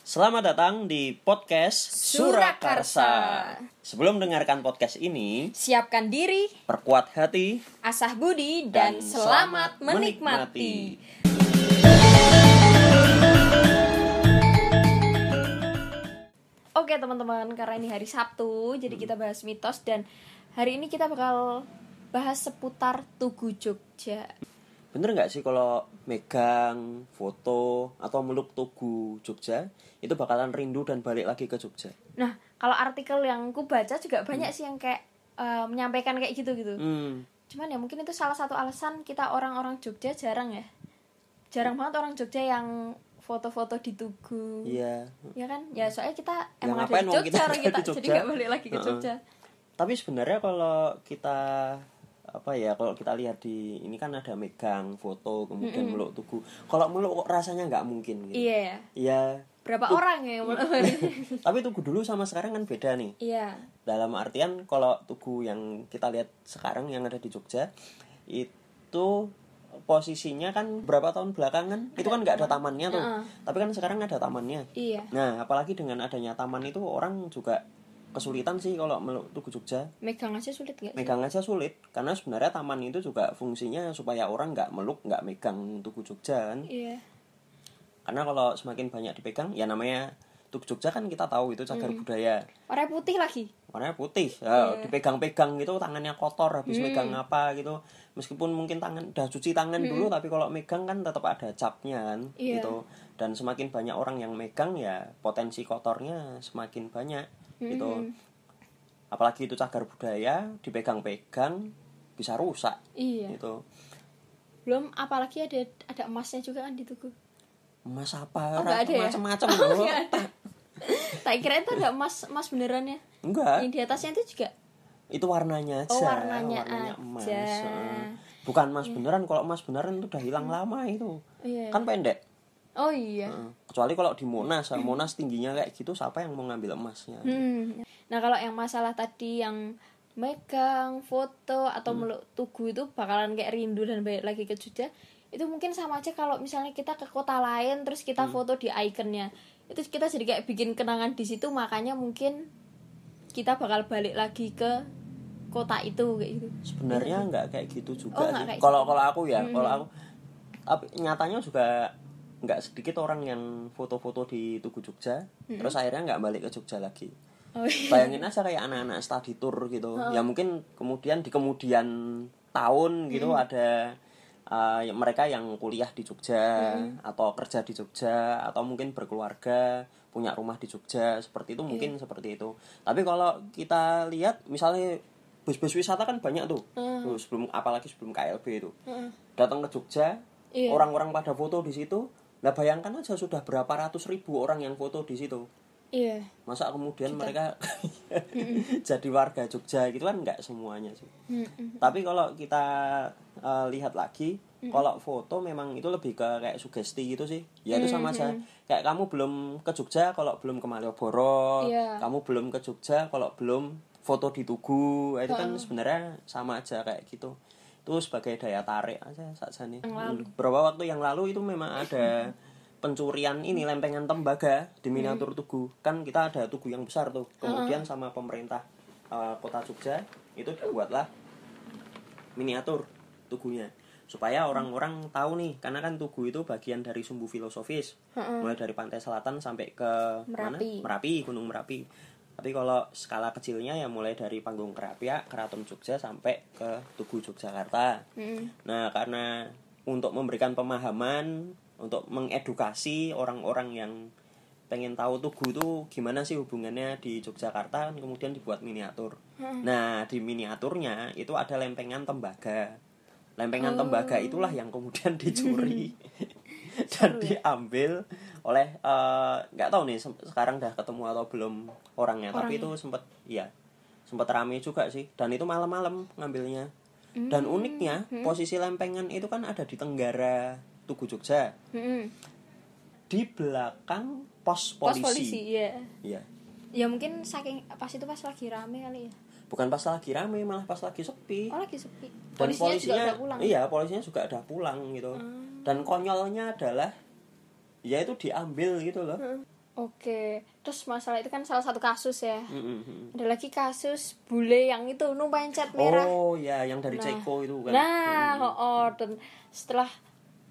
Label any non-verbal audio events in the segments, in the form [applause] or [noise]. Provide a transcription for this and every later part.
Selamat datang di podcast Surakarsa. Sebelum mendengarkan podcast ini, Siapkan diri, perkuat hati asah budi, dan, selamat menikmati. Oke teman-teman, karena ini hari Sabtu, jadi kita bahas mitos dan hari ini kita bakal bahas seputar Tugu Jogja. Bener nggak sih kalau megang foto atau meluk tugu Jogja itu bakalan rindu dan balik lagi ke Jogja? Nah, kalau artikel yang ku baca juga banyak sih yang kayak eh, menyampaikan kayak gitu gitu. Hmm, Cuman ya mungkin itu salah satu alasan kita orang-orang Jogja jarang ya. Jarang banget orang Jogja yang foto-foto di Tugu. iya. Ya kan? Ya soalnya kita Ya, emang ada di Jogja, kita ada [laughs] kita, di jadi Jogja? nggak balik lagi ke. Jogja. Tapi sebenarnya kalau kita apa ya kalau kita lihat di ini kan ada megang foto kemudian meluk tugu. Kalau meluk kok rasanya nggak mungkin gitu. Iya ya. Iya. Berapa orang ya mulai? [laughs] Tapi tugu dulu sama sekarang kan beda nih. Iya. dalam artian kalau tugu yang kita lihat sekarang yang ada di Jogja itu posisinya kan berapa tahun belakangan itu kan nggak ada tamannya tuh Heeh. tapi kan sekarang ada tamannya Iya. nah apalagi dengan adanya taman itu orang juga kesulitan sih kalau meluk tugu Jogja. Megang aja sulit gak sih? megang aja sulit karena sebenarnya taman itu juga fungsinya supaya orang nggak meluk nggak megang tugu Jogja kan. Iya. karena kalau semakin banyak dipegang ya namanya tugu Jogja kan kita tahu itu cagar budaya. Warna putih lagi. warnanya putih ya, dipegang-pegang gitu tangannya kotor habis megang apa gitu. Meskipun mungkin tangan udah cuci tangan dulu tapi kalau megang kan tetap ada capnya kan Iya. gitu. Dan semakin banyak orang yang megang ya potensi kotornya semakin banyak gitu apalagi itu cagar budaya dipegang-pegang bisa rusak Iya. gitu Belum apalagi ada ada emasnya juga kan di Tugu. emas apa Oh, ya? macam-macam [laughs] Oh, loh. Tak kira itu ada emas emas beneran ya. enggak Yang di atasnya itu juga itu warnanya aja Oh, warnanya emas aja. Heeh. bukan emas beneran kalau emas beneran itu udah hilang lama itu Iya. kan pendek Oh iya. Heeh. kecuali kalau di Monas ya, Monas tingginya kayak gitu siapa yang mau ngambil emasnya Hmm. Nah kalau yang masalah tadi yang megang foto atau Hmm. meluk tugu itu bakalan kayak rindu dan balik lagi ke Jogja itu mungkin sama aja kalau misalnya kita ke kota lain terus kita Hmm. foto di ikonnya itu kita jadi kayak bikin kenangan di situ makanya mungkin kita bakal balik lagi ke kota itu kayak gitu sebenarnya nggak kayak gitu juga Oh, sih kayak Hmm. kalau kalau aku ya kalau aku tapi nyatanya juga nggak sedikit orang yang foto-foto di Tugu Jogja terus akhirnya nggak balik ke Jogja lagi Hmm. oh iya bayangin aja kayak anak-anak study tour gitu ya mungkin kemudian di kemudian tahun gitu Hmm. ada uh, mereka yang kuliah di Jogja Hmm. atau kerja di Jogja atau mungkin berkeluarga punya rumah di Jogja seperti itu mungkin Iya. seperti itu tapi kalau kita lihat misalnya bus-bus wisata kan banyak tuh Hmm. Tuh, sebelum apalagi sebelum KLB itu datang ke Jogja Iya. orang-orang pada foto di situ lah bayangkan aja sudah berapa ratus ribu orang yang foto di situ. Iya. Masa kemudian mereka [laughs] jadi warga Jogja gitu kan nggak semuanya sih. Mm-mm. tapi kalau kita eh, lihat lagi kalau foto memang itu lebih ke kayak sugesti gitu sih. Ya itu sama aja. Kayak kamu belum ke Jogja kalau belum ke Malioboro Iya. kamu belum ke Jogja kalau belum foto di Tugu itu kan sebenarnya sama aja kayak gitu itu sebagai daya tarik aja saja nih beberapa waktu yang lalu itu memang ada pencurian ini lempengan tembaga di miniatur Tugu. Kan kita ada Tugu yang besar tuh. Kemudian sama pemerintah eh, kota Jogja itu dibuatlah miniatur tugunya. Supaya orang-orang tahu nih karena kan tugu itu bagian dari sumbu filosofis. Mulai dari pantai selatan sampai ke mana? Merapi. Merapi Gunung Merapi tapi kalau skala kecilnya ya mulai dari panggung Kerapia Keraton Jogja sampai ke Tugu Yogyakarta Mm-mm. nah karena untuk memberikan pemahaman untuk mengedukasi orang-orang yang pengen tahu Tugu itu gimana sih hubungannya di Yogyakarta kan kemudian dibuat miniatur. Nah, di miniaturnya itu ada lempengan tembaga. Lempengan tembaga itulah yang kemudian dicuri [laughs] [laughs] dan diambil oleh eh, nggak tahu nih sekarang udah ketemu atau belum orangnya, tapi itu sempat iya sempat rame juga sih dan itu malam-malam ngambilnya. Dan uniknya posisi lempengan itu kan ada di tenggara Tugu Jogja Mm-mm. di belakang pos pos polisi. polisi iya Iya. ya mungkin saking pas itu pas lagi rame kali ya Bukan pas lagi rame, malah pas lagi sepi. oh lagi sepi Dan polisinya, polisinya, juga pulang Hmm. iya, polisinya juga udah pulang gitu. Dan konyolnya adalah ya itu diambil gitu loh. Hmm. Oke, terus masalah itu kan salah satu kasus ya. Mm, mm, mm. Ada lagi kasus bule yang itu numpain cat merah. oh ya yang dari Nah. Ceko itu kan Nah, oh, oh, dan setelah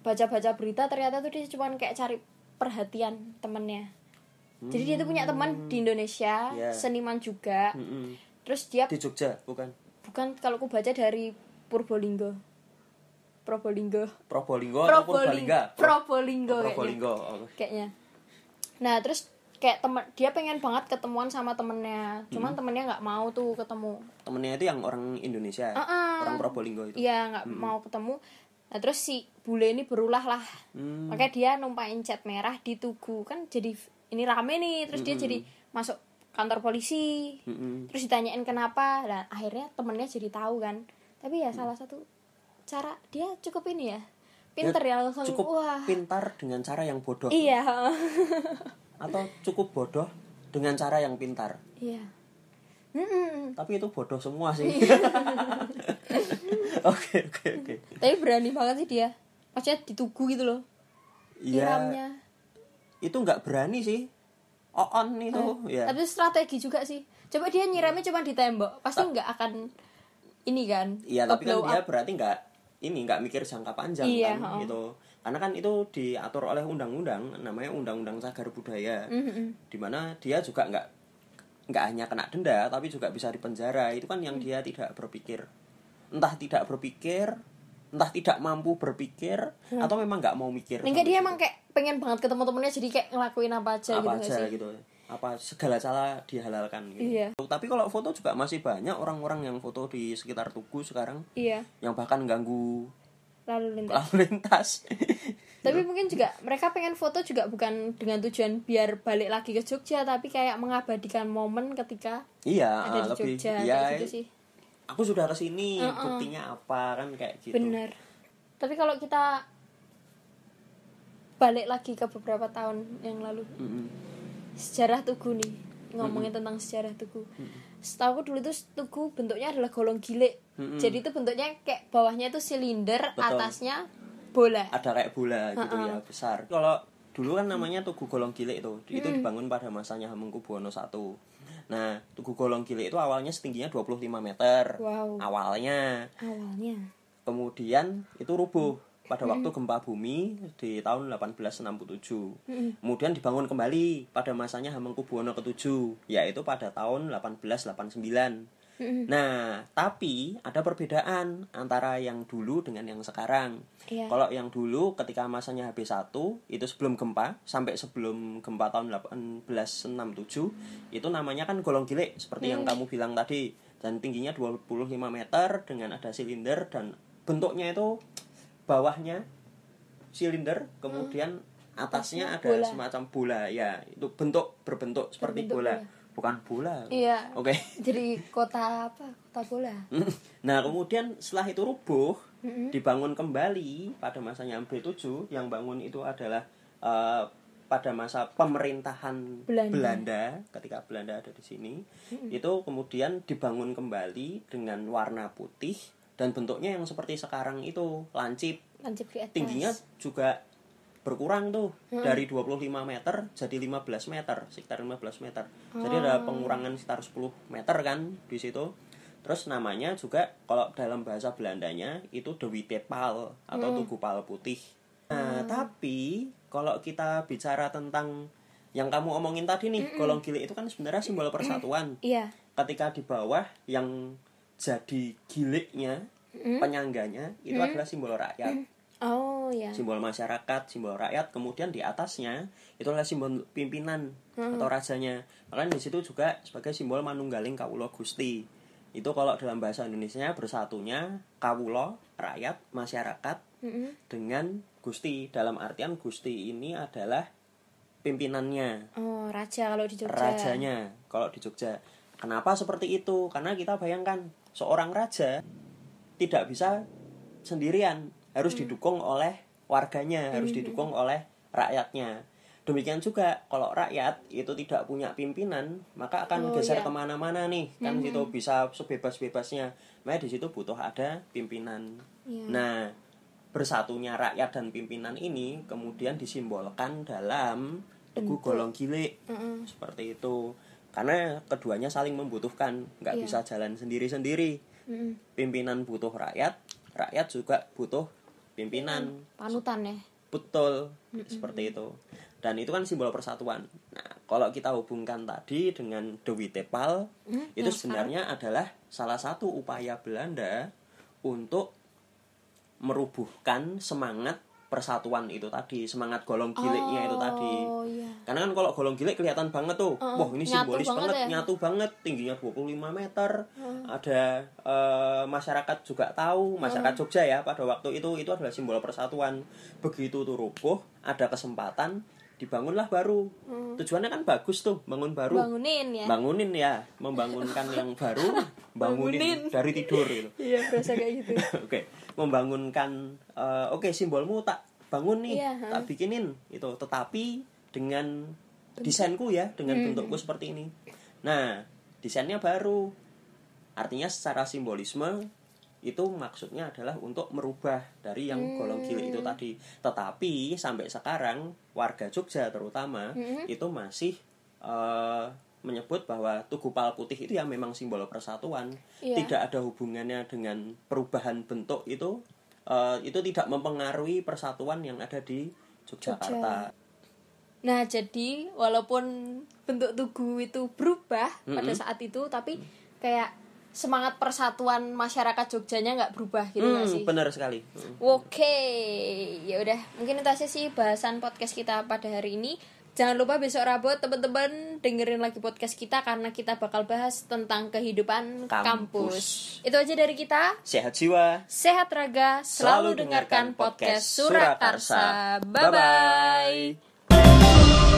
baca-baca berita ternyata tuh dia cuma kayak cari perhatian temennya. Jadi dia tuh punya teman di Indonesia, Ya. seniman juga. Mm, mm. Terus dia di Jogja bukan bukan kalau aku baca dari Purbolinggo. Probolinggo. Probolinggo atau Purbalingga Probolinggo Oh, kayaknya. Probolinggo oh. kayaknya nah terus kayak temen dia pengen banget ketemuan sama temennya cuman temennya nggak mau tuh ketemu temennya itu yang orang Indonesia Ah-ah. orang Probolinggo itu iya nggak mau ketemu nah terus si bule ini berulah lah Hmm. makanya dia numpain cat merah di tugu kan jadi ini rame nih terus dia jadi masuk kantor polisi Mm-mm. terus ditanyain kenapa dan akhirnya temennya jadi tahu kan. Tapi ya salah satu cara dia cukup ini ya pinter ya, langsung cukup wah. pintar dengan cara yang bodoh. Iya. [laughs] Atau cukup bodoh dengan cara yang pintar. Iya. Mm-mm. tapi itu bodoh semua sih. [laughs] Oke oke oke. Tapi berani banget sih dia. Maksudnya ditugu gitu loh. Iya. Itu nggak berani sih on itu ya tapi strategi juga sih coba dia nyiramnya cuma di tembok pasti nggak akan ini kan iya tapi kan dia up. berarti nggak ini nggak mikir jangka panjang Iya, kan oh. gitu karena kan itu diatur oleh undang-undang namanya undang-undang cagar budaya Mhm. di mana dia juga nggak nggak hanya kena denda tapi juga bisa dipenjara itu kan yang Mm. dia tidak berpikir entah tidak berpikir entah tidak mampu berpikir atau memang nggak mau mikir. Enggak dia emang kayak pengen banget ketemu temennya jadi kayak ngelakuin apa aja apa gitu aja sih? gitu. Apa segala cara dihalalkan gitu. Iya. tapi kalau foto juga masih banyak orang-orang yang foto di sekitar Tugu sekarang iya. yang bahkan ganggu lalu lintas. lalu lintas. [laughs] Tapi mungkin juga mereka pengen foto juga bukan dengan tujuan biar balik lagi ke Jogja tapi kayak mengabadikan momen ketika iya ada di lebih Jogja ya kayak gitu sih aku sudah ke sini buktinya apa kan kayak gitu. Bener. Tapi kalau kita balik lagi ke beberapa tahun yang lalu. Mm-mm. sejarah Tugu nih ngomongin tentang sejarah Tugu. Setahu aku dulu tuh Tugu bentuknya adalah golong gilik. Jadi itu bentuknya kayak bawahnya itu silinder Betul. atasnya bola. Ada kayak bola gitu ya besar. Kalau dulu kan namanya Tugu Golong Gilik itu itu dibangun pada masanya Hamengkubuwono I nah Tugu Golong Gilik itu awalnya setingginya 25 meter. Wow. awalnya. Awalnya. Kemudian itu rubuh pada waktu gempa bumi di tahun 1867 kemudian dibangun kembali pada masanya Hamengkubuwono ke-7 yaitu pada tahun 1889 Nah, tapi ada perbedaan antara yang dulu dengan yang sekarang. Iya. Kalau yang dulu ketika masanya HB1 itu sebelum gempa sampai sebelum gempa tahun 1867 itu namanya kan golong gilik seperti yang kamu bilang tadi dan tingginya 25 meter dengan ada silinder dan bentuknya itu bawahnya silinder kemudian atasnya ada bola. semacam bola ya itu bentuk berbentuk seperti Berbentuk bola bola. Bukan bola. Iya. Oke. [laughs] Jadi kota apa? Kota bola? Nah, kemudian setelah itu rubuh, dibangun kembali pada masanya B7 yang bangun itu adalah eh, pada masa pemerintahan Belanda. Belanda. ketika Belanda ada di sini. Itu kemudian dibangun kembali dengan warna putih dan bentuknya yang seperti sekarang itu lancip. lancip di atas Tingginya juga berkurang tuh. Dari 25 meter jadi 15 meter, sekitar 15 meter. Jadi ada pengurangan sekitar 10 meter kan di situ. Terus namanya juga kalau dalam bahasa Belandanya itu Dewi Tepal atau Tugu Pal Putih. Nah, tapi kalau kita bicara tentang yang kamu omongin tadi nih, golong gilik itu kan sebenarnya simbol persatuan. iya. Ketika di bawah yang jadi giliknya, penyangganya itu adalah simbol rakyat. Oh ya simbol masyarakat, simbol rakyat, kemudian di atasnya itu adalah simbol pimpinan atau rajanya. Makanya di situ juga sebagai simbol manunggaling kawulo gusti. Itu kalau dalam bahasa Indonesia bersatunya kawulo, rakyat, masyarakat Mm-mm. dengan gusti. Dalam artian gusti ini adalah pimpinannya, oh raja kalau di Jogja rajanya kalau di Jogja. Kenapa seperti itu? Karena kita bayangkan seorang raja tidak bisa sendirian, harus didukung oleh warganya, harus didukung oleh rakyatnya. Demikian juga kalau rakyat itu tidak punya pimpinan, maka akan Oh, geser iya. ke mana-mana nih, kan situ bisa sebebas-bebasnya. Makanya di situ butuh ada pimpinan. Iya. Nah, bersatunya rakyat dan pimpinan ini kemudian disimbolkan dalam tugu golong gilik Mm-mm. seperti itu karena keduanya saling membutuhkan nggak Iya. bisa jalan sendiri-sendiri Mm-mm. pimpinan butuh rakyat rakyat juga butuh pimpinan. Panutan ya. Betul seperti itu. Dan itu kan simbol persatuan. Nah kalau kita hubungkan tadi dengan Dewi Tepal Hmm, itu yang sebenarnya adalah salah satu upaya Belanda untuk merubuhkan semangat persatuan itu tadi semangat golong giliknya itu tadi oh iya karena kan kalau golong gilik kelihatan banget tuh. Heeh, Wah, ini simbolis banget banget, ya. nyatu banget, tingginya 25 meter. Ada eh, masyarakat juga tahu, masyarakat Jogja ya pada waktu itu itu adalah simbol persatuan. Begitu tuh roboh, ada kesempatan dibangunlah baru. Tujuannya kan bagus tuh, bangun baru. bangunin ya Bangunin ya, membangunkan yang baru, [laughs] bangunin, Bangunin. dari tidur gitu. iya berasa kayak gitu [laughs] Oke, membangunkan eh, oke simbolmu tak bangun nih, Iya, tak bikinin itu. Tetapi dengan desainku ya, dengan Hmm. bentukku seperti ini. Nah, desainnya baru. Artinya secara simbolisme itu maksudnya adalah untuk merubah dari yang golong gilik itu tadi. Tetapi sampai sekarang warga Jogja terutama Hmm. itu masih eh, menyebut bahwa Tugu Pal Putih itu ya memang simbol persatuan Iya. tidak ada hubungannya dengan perubahan bentuk itu eh, itu tidak mempengaruhi persatuan yang ada di Yogyakarta. Nah, jadi walaupun bentuk tugu itu berubah pada Mm-mm. saat itu, tapi kayak semangat persatuan masyarakat Jogjanya nggak berubah gitu Hmm, sih? benar sekali. Hmm. Oke, ya udah mungkin itu aja sih bahasan podcast kita pada hari ini. Jangan lupa besok Rabu teman-teman dengerin lagi podcast kita karena kita bakal bahas tentang kehidupan Kampus. kampus. Itu aja dari kita. Sehat jiwa. Sehat raga, selalu, Selalu dengarkan podcast Surakarsa. Surakarsa. Bye bye.